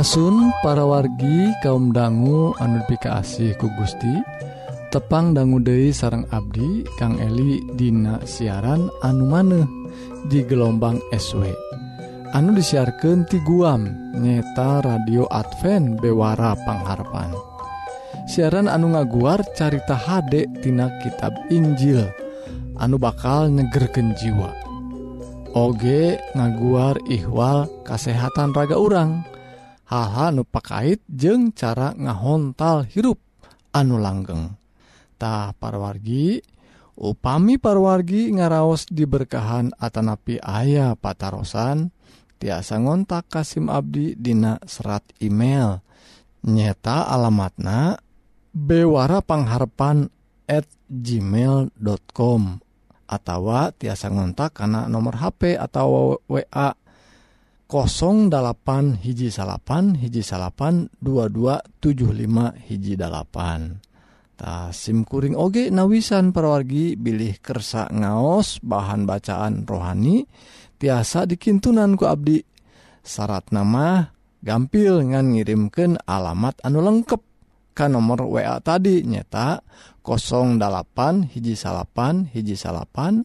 Surasun para wargi kaum dangu anpikasi ku Gusti. Tepang dangu Dei sarang Abdi Kang Eli Dina siaran anu maneh di gelombang SW anu disiarkan ti guam nyeta radio Advent Bewara Pangharapan. Siaran anu ngaguar carita HD tina kitab Injil anu bakal nyegerken jiwa. OG ngaguar ihwal kasehatan raga urang. hal-hal nu pakait jeung cara ngahontal hirup anu langgengtah parwargi upami parwargi ngaraos diberkahan Atanapi ayah patarosan tiasa ngontak Kasim Abdi Dina serat email. Nyeta alamatna bewara pangharpan at gmail.com atau tiasa ngontak karena nomor HP atau wa 08 hiji salapan hiji salapan 2275 hiji 8tah SIMkuring oge nawisan perwargi bilih kersa ngaos bahan bacaan rohani tiasa dikintunan ku Abdi. Syarat nama gampil ngan ngirimken alamat anu lengkap ke nomor wa tadi nyata 08 hiji salapan hiji salapan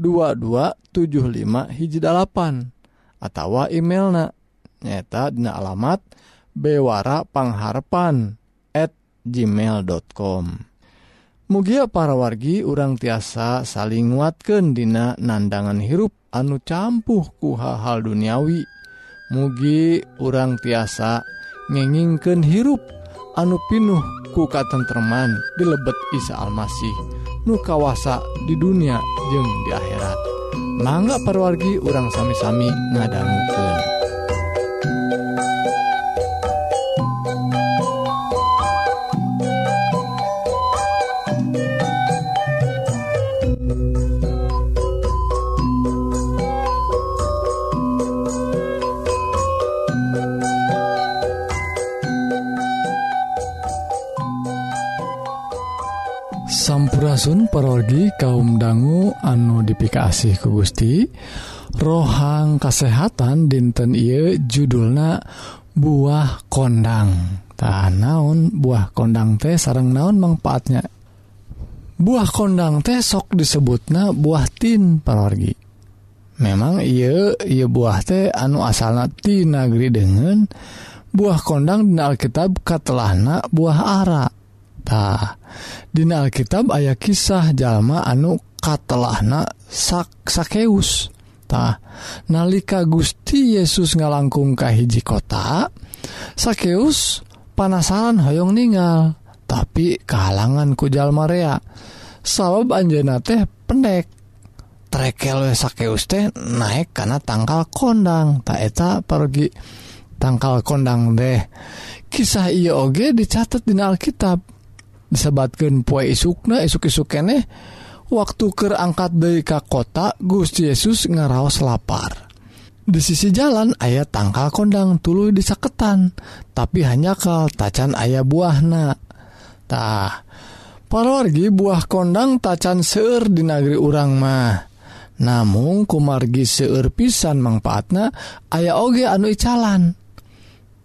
2275 hiji 8 atawa emailna. Nyata dina alamat bewara pangharpan@ gmail.com mugia para wargi urang tiasa saling nguatkan dina nandangan hirup anu campuh ku hal-hal duniawi. Mugi urang tiasa ngengingken hirup anu pinuh ku katentreman dilebet Isa Almasih nu kawasa di dunia jeung di akhirat. mangga parwargi urang sami-sami ngadangguken Ingsun perorgi kaum dangu anu dipikasih ku Gusti. Rohang kasehatan dinten Ieu judulna buah kondang. Ta naon? Buah kondang teh sarang naon manfaatnya? Buah kondang teh sok disebutna buah tin perorgi memang ia ia buah teh anu asalnatinageri dengan buah kondang di Alkitab katelahna buah ara. tah Dina Alkitab aya kisah jalma anu katelahna sak sakeustah nalika Gusti Yesus ngalangkungkah hiji kota sakeus panasaran hoyong ningal tapi kehalangan kujal rea. Sabab anjena teh pendek. Trekel sakeus teh naik karena tangkal kondang. Taketa pergi tangkal kondang deh kisah IOG dicatat di Alkitab. disebatkan poe isukna isuk-isuk keneh waktu kerangkat dari ka kota Gusti Yesus ngaraos lapar. Di sisi jalan ayat tangkal kondang tulu disaketan tapi hanya kal tacan ayah buahna. Tah parwargi buah kondang tacan seur di negeri urang mah. Namun kumargi seueur pisan manfaatna ayah oge anu icalan.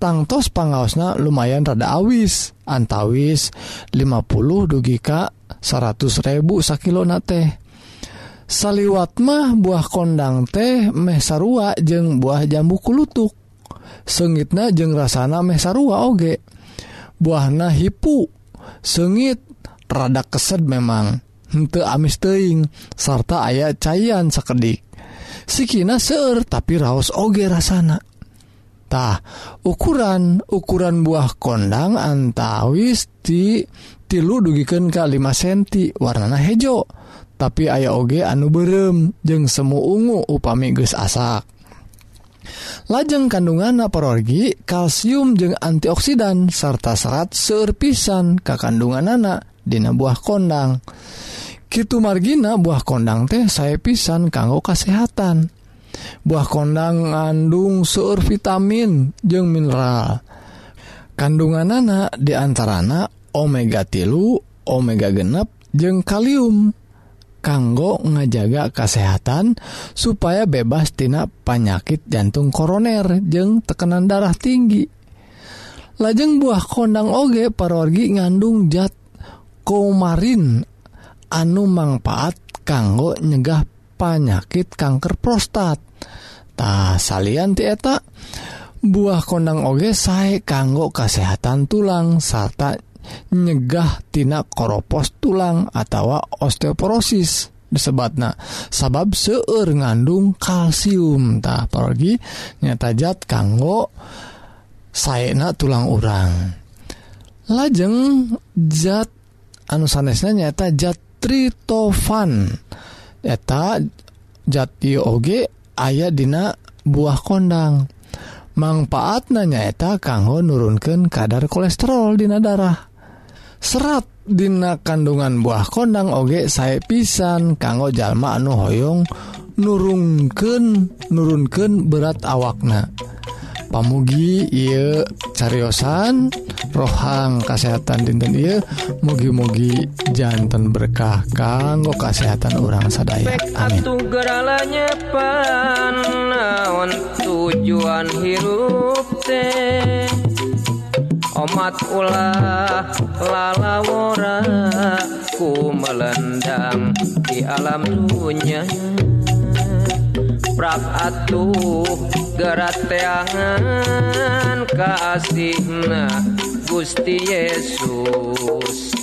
tangtos pangaosna lumayan rada awis. Antawis 50 dugi ka 100.000 sakilona teh. Saliwat mah buah kondang teh meh sarua jeung buah jambu kulutuk. Sengitna jeung rasana meh sarua oge. Buahna hipu. Sengit rada kesed memang. Hente amis teing sarta ayat cairan sekedik sikina seur tapi raos oge rasana. tah ukuran ukuran buah kondang antawis di tilu dugiken ke 5 senti warnana hejo. Tapi aya oge anu berem jeung semu ungu upami geus asak. Lajeng kandungan naperorgi kalsium jeung antioksidan serta serat serpisan ke kandungan anak dina buah kondang. Kitu margina buah kondang teh saya pisan kanggo kesehatan buah kondang ngandung seueur vitamin jeung mineral. Kandungan anak diantarana omega tilu omega genep jeung kalium. Kanggo ngajaga kesehatan supaya bebas tina panyakit jantung koroner jeung tekenan darah tinggi. Lajeng buah kondang oge parorgi ngandung zat komarin anu manfaat kanggo nyegah panyakit kanker prostat. Prostattah salyan tieta buah kondang oge sae kanggo kesehatan tulang sarta nyegahtina koropos tulang atau osteoporosis disebatna. Sabab seueur ngandung kalsium. Kalsiumtah pergi nyatajat kanggo saena tulang urang. Lajeng zat anu sanesnya nyata zat tritofan. eta jati oge ayah dina buah kondang. Manfaat nanyaeta kanggo nurunkan kadar kolesterol dina darah. Serat dina kandungan buah kondang oge saya pisan kanggo jalma anu hoyong nurunken nurunken berat awakna. Pamugi Ieu cariosan dan rohang kesehatan dinten. Ia mugi-mugi jantan berkah kanggo kesehatan orang sadaya. Amin. geralanya panaon tujuan hirup teh. Omat ulah lalawora ku melendang di alam dunia Prak atuh gerat teangan kasihna Gusti Yesus.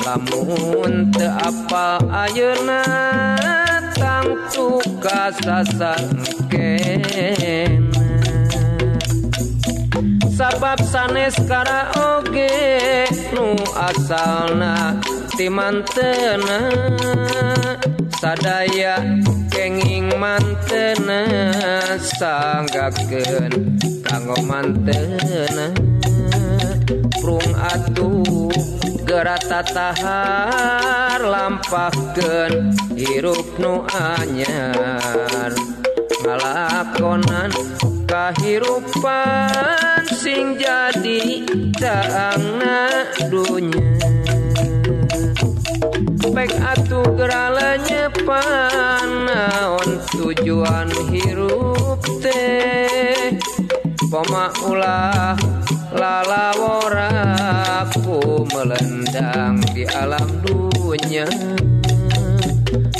Lamun te apa ayeuna tangtu kasasaken sabab sanes karaoge nu asalna ti mantena. Sadaya kenging mantena sanggakeun kanggo mantena. Prung atuh gerata tahar lampahkeun hirup nu anyar. Ngalakonan kahirupan sing jadi daangna dunya baik atuh geralanya panaon tujuan hirup teh Poma ulah lalaworaku melendang di alam dunya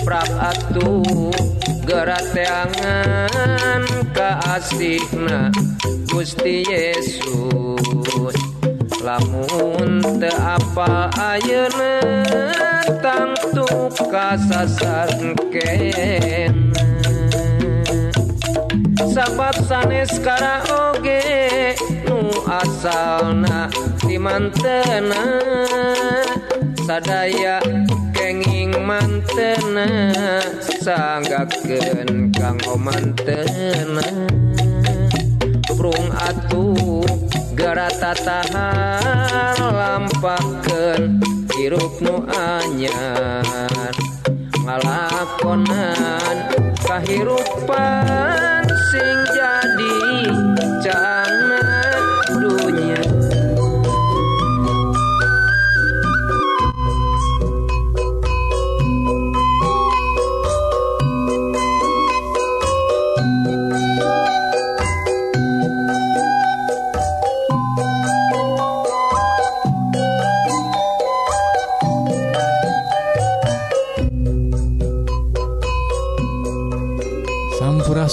Praatu gerateangan keasikna Gusti Yesus. Lamun te apa ayeuna tangtu kasasankeun sahabat sanes kara oge nu asalna di mantena. Sadaya kenging mantena sanggakeun kang mantena prung atuh garata tahar lampakeun hirup nu anyar. Ngalakonan kahirupan sing jadi jana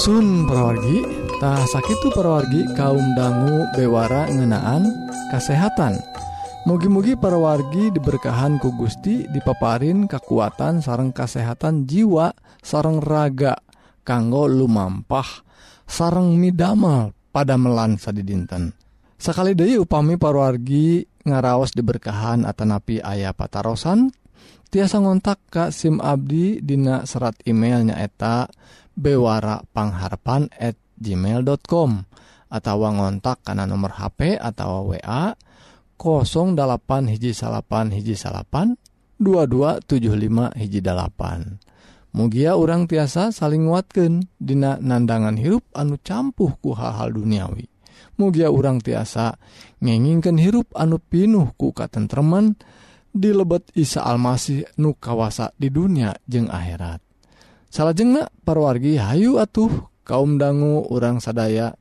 Sampurasun perwargi tah sakitu perwargi kaum dangu bewara ngenaan kesehatan. Mugi-mugi perwargi diberkahan ku Gusti dipaparin kekuatan sareng kesehatan jiwa sareng raga kanggo lumampah sareng midamel pada melansa di dinten sekali deui upami parwargi ngaraos diberkahan atanapi ayah patarosan tiasa ngontak ka SIM Abdi dina serat emailnya eta bewarapangharapan@ gmail.com atau ngontak karena nomor HP atau wa 08 hiji salapan hiji salapan 2275 hiji dalapan mugia orang tiasa saling nguatkan dina nandangan hirup anu campuh ku hal-hal duniawi. Mugia orang tiasa ngengingken hirup anu pinuh ku katentreman dilebet Isa Almasih nu kawasa di dunia jeung akhirat. salahjengnak parwargi Hayu atuh kaum dangu orang sadaya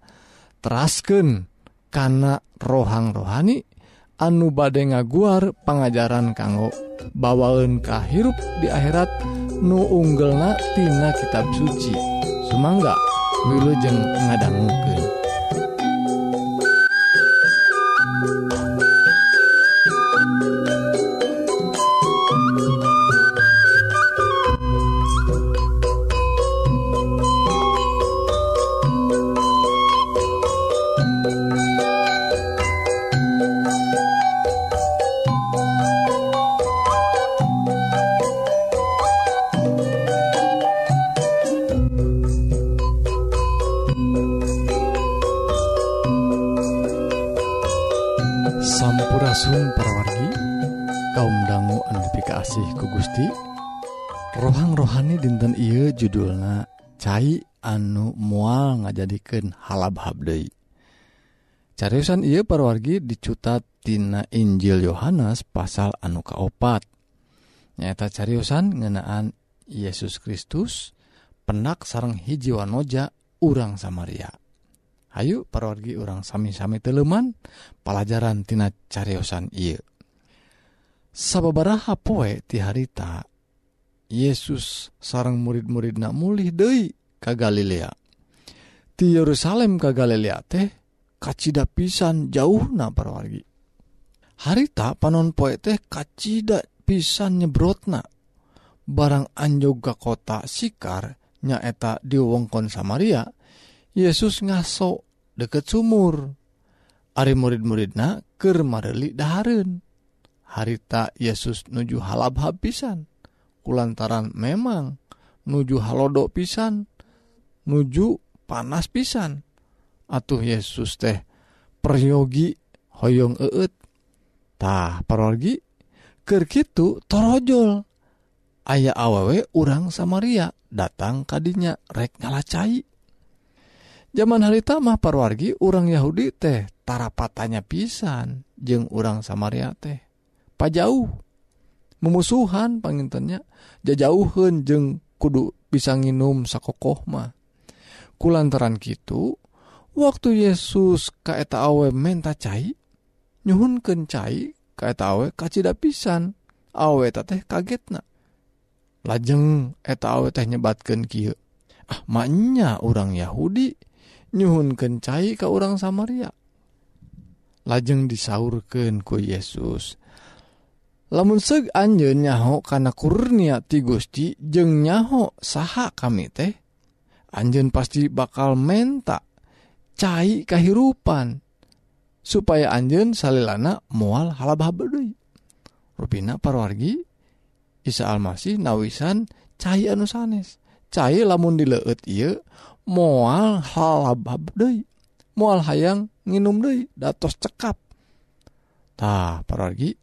terasken karena rohang rohani anu bade ngaguar pengajaran kanggo bawaun kahirup di akhirat nu unggel tina kitab suci. Sumangga wilujeng ngadangguken kasih ku Gusti. Rohang rohani dinten Ieu judulna cair anu mual ngajadikan halabhab Dei cariusan ia perwargi dicutattina Injil Yohanes pasal anu kaopat. Nyata cariusan ngenaan Yesus Kristus penak sarang hiji wanoja urang Samaria. Ayu perwargi urang sami-sami teleman pelajaran tina cariyosan ia sababaraha poe ti harita Yesus sarang murid-muridnak mulih Dei ka Galilea. Ti Yerusalem ka Galilea teh kacita pisan jauh na parwargi. Harita panon poe teh kacita pisan nyebrotna. Barang anjoga kota sikar nyaeta di wongkon Samaria Yesus ngaso deket sumur. Ari murid-muridna ker mareli dahareun. harita Yesus nuju halabha pisan. Kulantaran memang nuju halodo pisan nuju panas pisan. Atuh Yesus teh peryogi hoyong eettah parolgi kerkitu torojol. Ayah awawe urang Samaria datang kadinya rek ngalacai. Zaman harita mah parwargi urang Yahudi teh tarapatanya pisan jeung urang Samaria teh. pajauh. Memusuhan pangintennya jajauhan jeng kudu bisa nginum sakokoh mah. Kulantaran gitu waktu Yesus kaeta awe menta cai nyhun kencai kaeta awe kacita pisan. Awe teh kagetna. Lajeng eta awe teh nyebatkan kia ah maknya orang Yahudi nyhun kencai ke orang Samaria. Lajeng disaurkan ku Yesus. lamun seg anje nyaho karena kurnia ti Gusti jeng nyaho saha kami teh Anjen pasti bakal menta cair kehidupan supaya Anjen salilana mual halababde Rupina parwargi Isa Almasih nawisan cair anu sanes. Cair lamun dileut ieu mual halabab deui mual hayang nginum deui datos cekap. Tah parwargi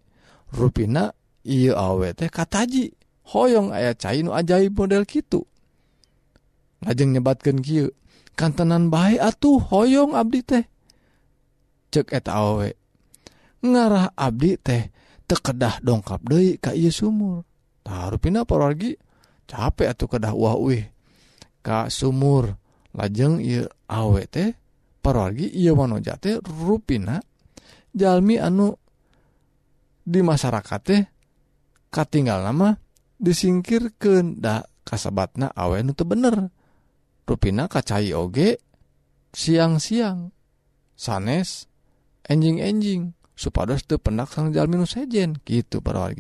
ruina awe awet kataji. Hoyong aya cair ajaib model gitu ngajeng nyebatkan kieu. Kantenan baik atuh hoyong Abdi teh. Cek eta awe. Ngarah Abdi teh tekedah dongkap De Ka sumur. Taruhpina porgi capek atau kedah wah Ka sumur. Lajeng awet teh parorgi ia jate ruina Jalmi anu di masyarakat teh katinggal nama disingkir da kasabatna awen nu bener. Rupina kacai oge siang-siang sanes enjing-enjing supados teu pendak sang jalmi nu sejen gitu para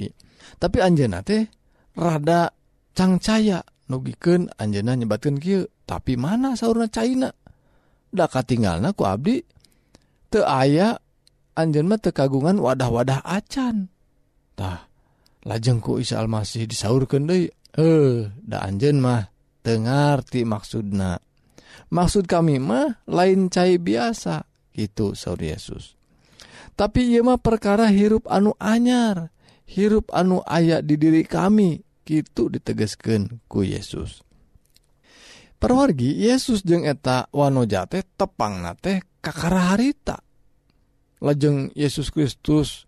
tapi anjeunna teh rada cangcaya nugikeun anjeunna nyebatkeun kieu. Tapi mana saurna caina? Da katinggalna ku abdi teu aya Anjenma tekagungan wadah-wadah acantah lajengku Isa Almasih disaurkan eh da Anjen mah Tengarti maksudna. Maksud kami mah lain cair biasa gitu Saur Yesus. Tapi Yema perkara hirup anu anyar hirup anu ayat di diri kami gitu ditegesken ku Yesus. Perwargi Yesus jeung eta Wanojate tepang nate kakara harita. lajeng Yesus Kristus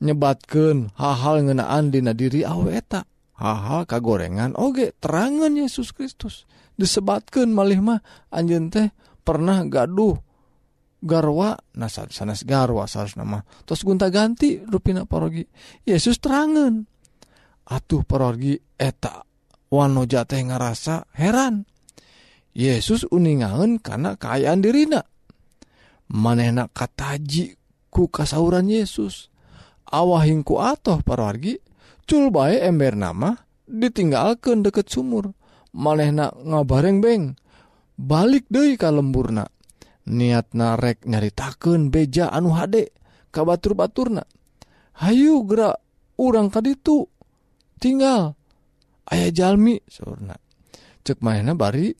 nyebatkan hal-hal ngenaan dina diri aweta hal-hal kagorengan. Oge terangan Yesus Kristus. Disebatkan malih mah anjen teh pernah gaduh garwa nasar sanes garwa sanes nama terus gunta ganti rupina parogi. Yesus terangan. Atuh parogi eta wano jateh ngerasa heran. Yesus uningangen karena kaayaan dirina. manenak kataji ku kasauran Yesus. Awahingku atoh parwargi cul bae ember nama ditinggalkan deket sumur. Manehna ngabareng beng balik deh ka lemburna. Niat narek nyaritaken beja anu hade ka batur-baturna. Hayu gerak urang tadi itu tinggal. Ayaah Jalmi surna cek mainna bari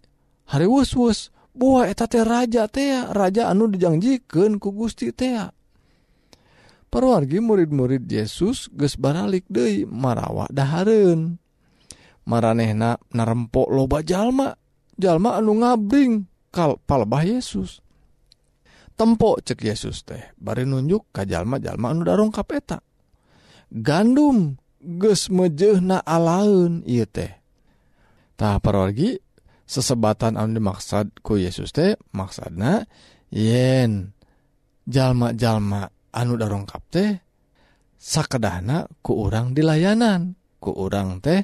hari wus-wus. buah eta teh raja tea raja anu dijanjikan ku Gusti tea perwargi murid-murid Yesus ges baralik Dei marawa dahareun maranehna narempok loba jalma jalma anu ngabring kal palbah Yesus. Tempok cek Yesus teh bari nunjuk ka jalma-jalma anu darongkap kapeta gandum ges mejehna alaun ieu teh. Tah perwargi sesebatan anu dimaksad ku Yesus teh maksudna yen jalma-jalma anu darongkap teh sakedahna ku urang di layanan ku urang teh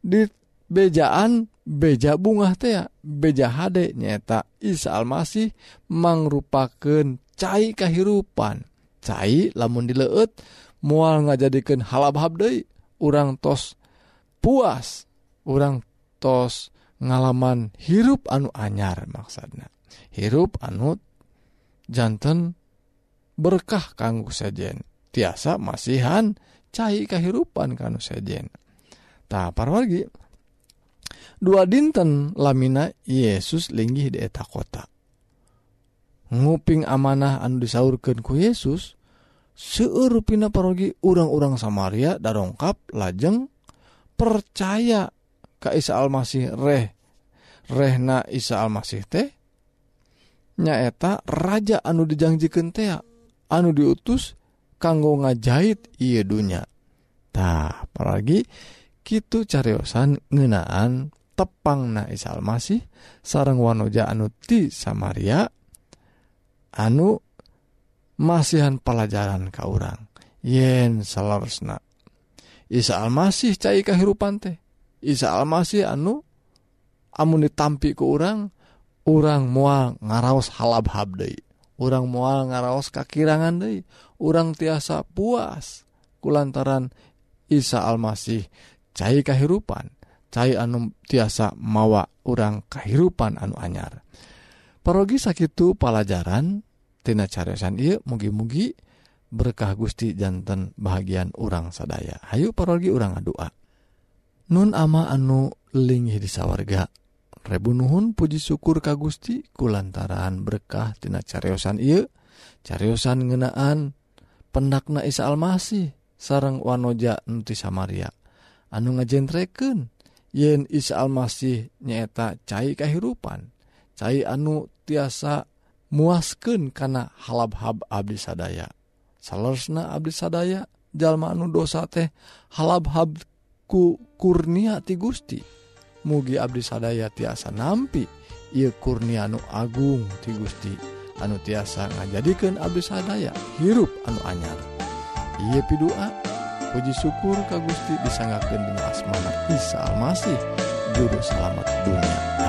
di bejaan beja bunga teh beja hade nyata Isa Almasih mangrupakeun cai kahirupan. Cai lamun dileut mual ngajadikeun halabhab deui urang tos puas urang tos ngalaman hirup anu anyar maksudnya hirup anu jantan berkah kanggo sejen. Tiasa masihan cair kehidupan kanu sejen. Tak parwargi dua dinten lamina Yesus linggih di eta kota. Nguping amanah anu disaurkan ku Yesus seurupina parogi urang-urang Samaria darongkap lajeng percaya ka Isa Almasih reh rehna Isa Almasih teh nyaeta raja anu dijanjikan tea anu diutus kanggo ngajahit ia dunyatah apalagi gitu cariosan ngenaan tepang na Isa Almasih sarang wanoja anu ti Samaria anu masihan pelajaran ka urang. Yen salarsna Isa Almasih cai kehidupan teh. Isa Almasih anu amun ditampi ke orang orang mual ngaraos halab-hab deui. Orang mual ngaraos kakirangan deui. Orang tiasa puas kulantaran Isa Almasih cai kahirupan. Cai anu tiasa mawa orang kahirupan anu anyar. Parogi sakitu pelajaran tina cariasan iya mugi-mugi berkah Gusti jantan bahagian orang sadaya. Hayu parogi orang ngadua Nun ama anu linghi di sawwarga Rebu Nuhun puji syukur ka Gusti kulantaran berkah tina cariyosan I cariyosan ngenaan pendakna Isa Almasih sarang wanoja nuti Samaria. Anu ngajenreken yen Isa Almasih nyaeta cair kehidupan cair anu tiasa muasken kana halabhab Abdi sadaya. Salersna Abdi sadaya jalma anu dosa teh halabhab ku kurnia ti Gusti. Mugi Abdi sadaya tiasa nampi. Ia kurnianu Agung ti Gusti. Anu tiasa ngajadikan Abdi sadaya hirup anu anyar. Ia pidua puji syukur ka Gusti disanggakan dengan asmana Isa Almasih juru selamat dunia.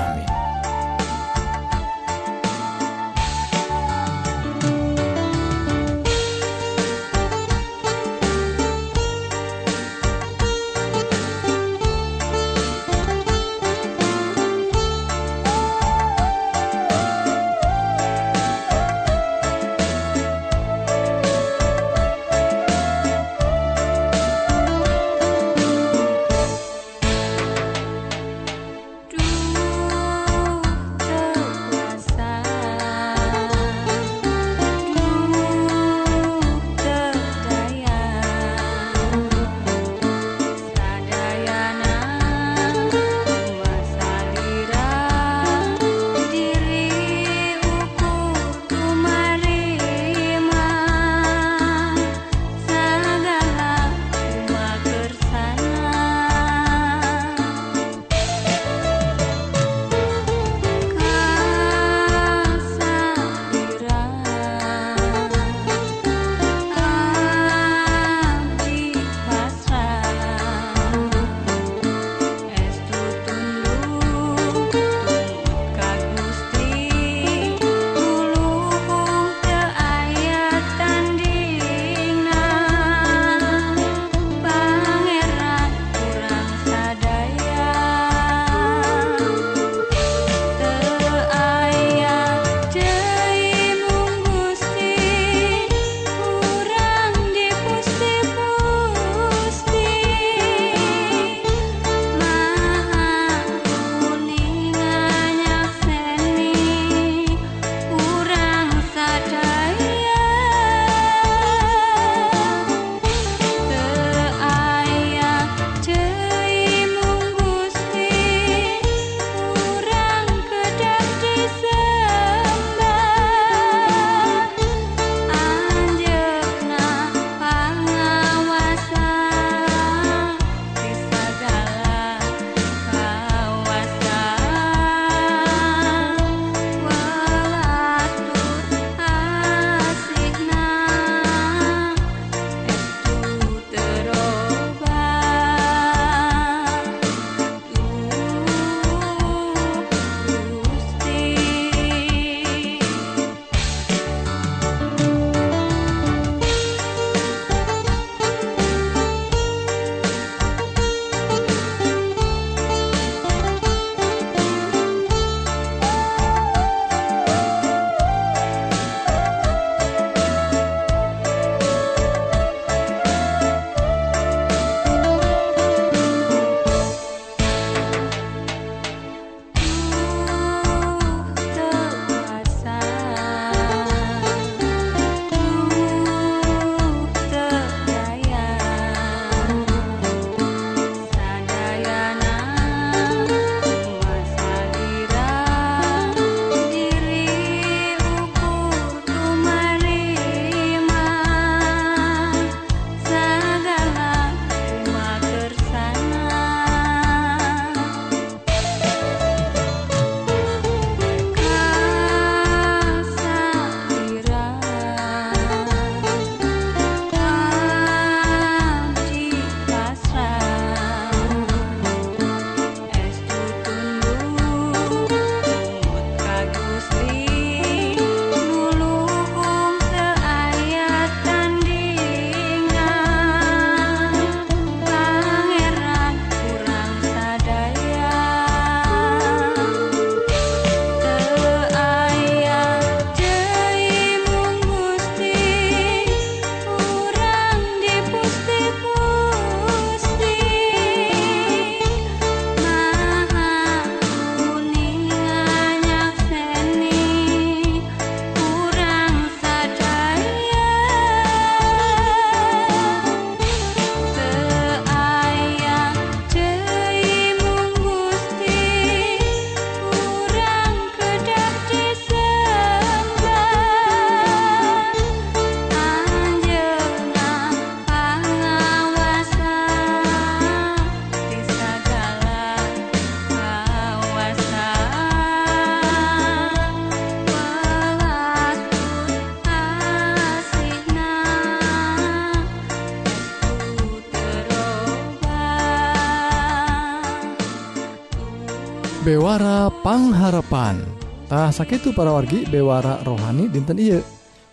harapan.tah sakit para wargi bewara rohani dinten Iye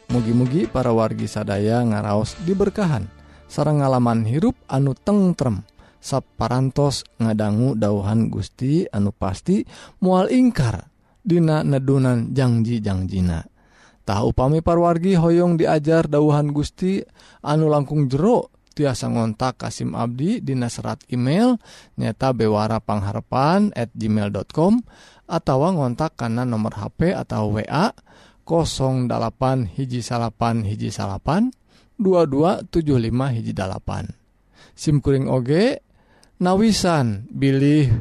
mugi-mugi para wargi sadaya ngaraos diberkahan. Sarang ngalaman hirup anu tengrem. Sapparantos ngadanggu dauhan Gusti anu pasti mual ingkar Dina nedunan janjijangjiina tahu upami parwargi Hoong diajar dauhan Gusti anu langkung jeruk tiasa ngontak Kasim Abdi di serat email nyata bewara pangharpan at gmail.com atau ngontak karena nomor HP atau WA 08 hiji salapan hiji salapan 2275 hiji dalapan. SIMkuring oge nawisan bilih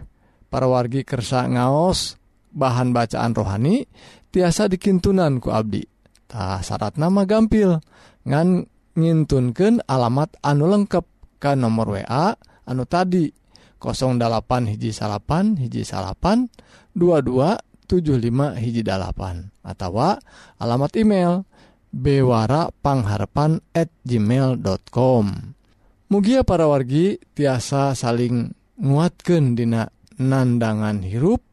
parawargi kersa ngaos bahan bacaan rohani tiasa dikintunan ku Abdi. Tak syarat nama gampil. Ngan ngintunken alamat anu lengkap ke nomor wa anu tadi 08 hiji salapan hiji salapan 2275 hiji dalapan atau alamat email bewarapangharpan at gmail.com Mugia para wargi tiasa saling nguatkan dina nandangan hirup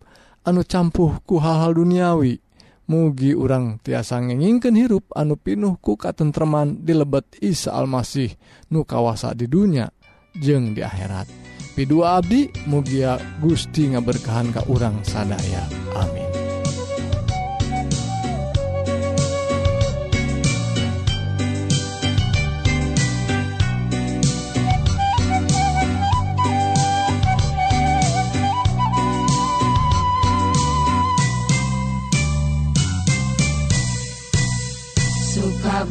anu campuh ku hal-hal duniawi. mugi urang tiasa ngengingken hirup anu pinuh ku katentreman dilebet Isa Almasih nu kawasa di dunia jeng di akhirat. Pidu Abdi mugia Gusti ngaberkahan ka urang sadaya. Amin.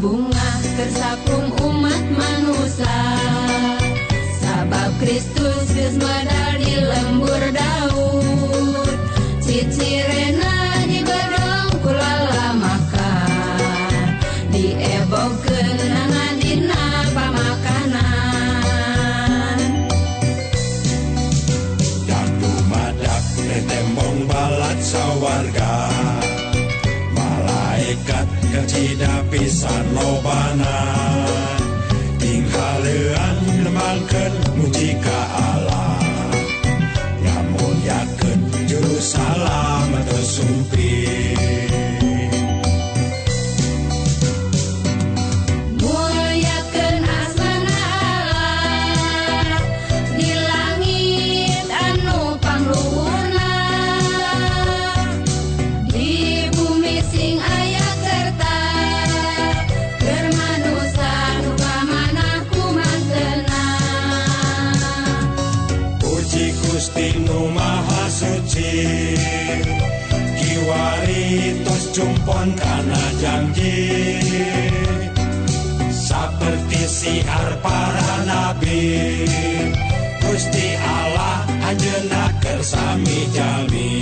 bunga tersapung umat manusia. Sabab Kristus gesmada pisan lobana tinggal leuan nembalkeun muji Vishnu Mahasuci Kiwaritos jumpon karena janji. Seperti siar para nabi. Gusti Allah anjena kersami jami.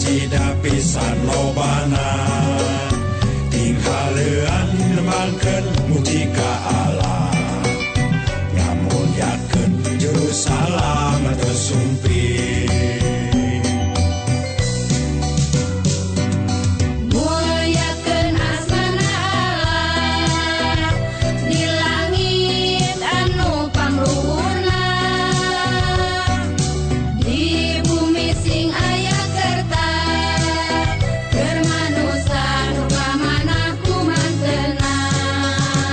cida pisan lobana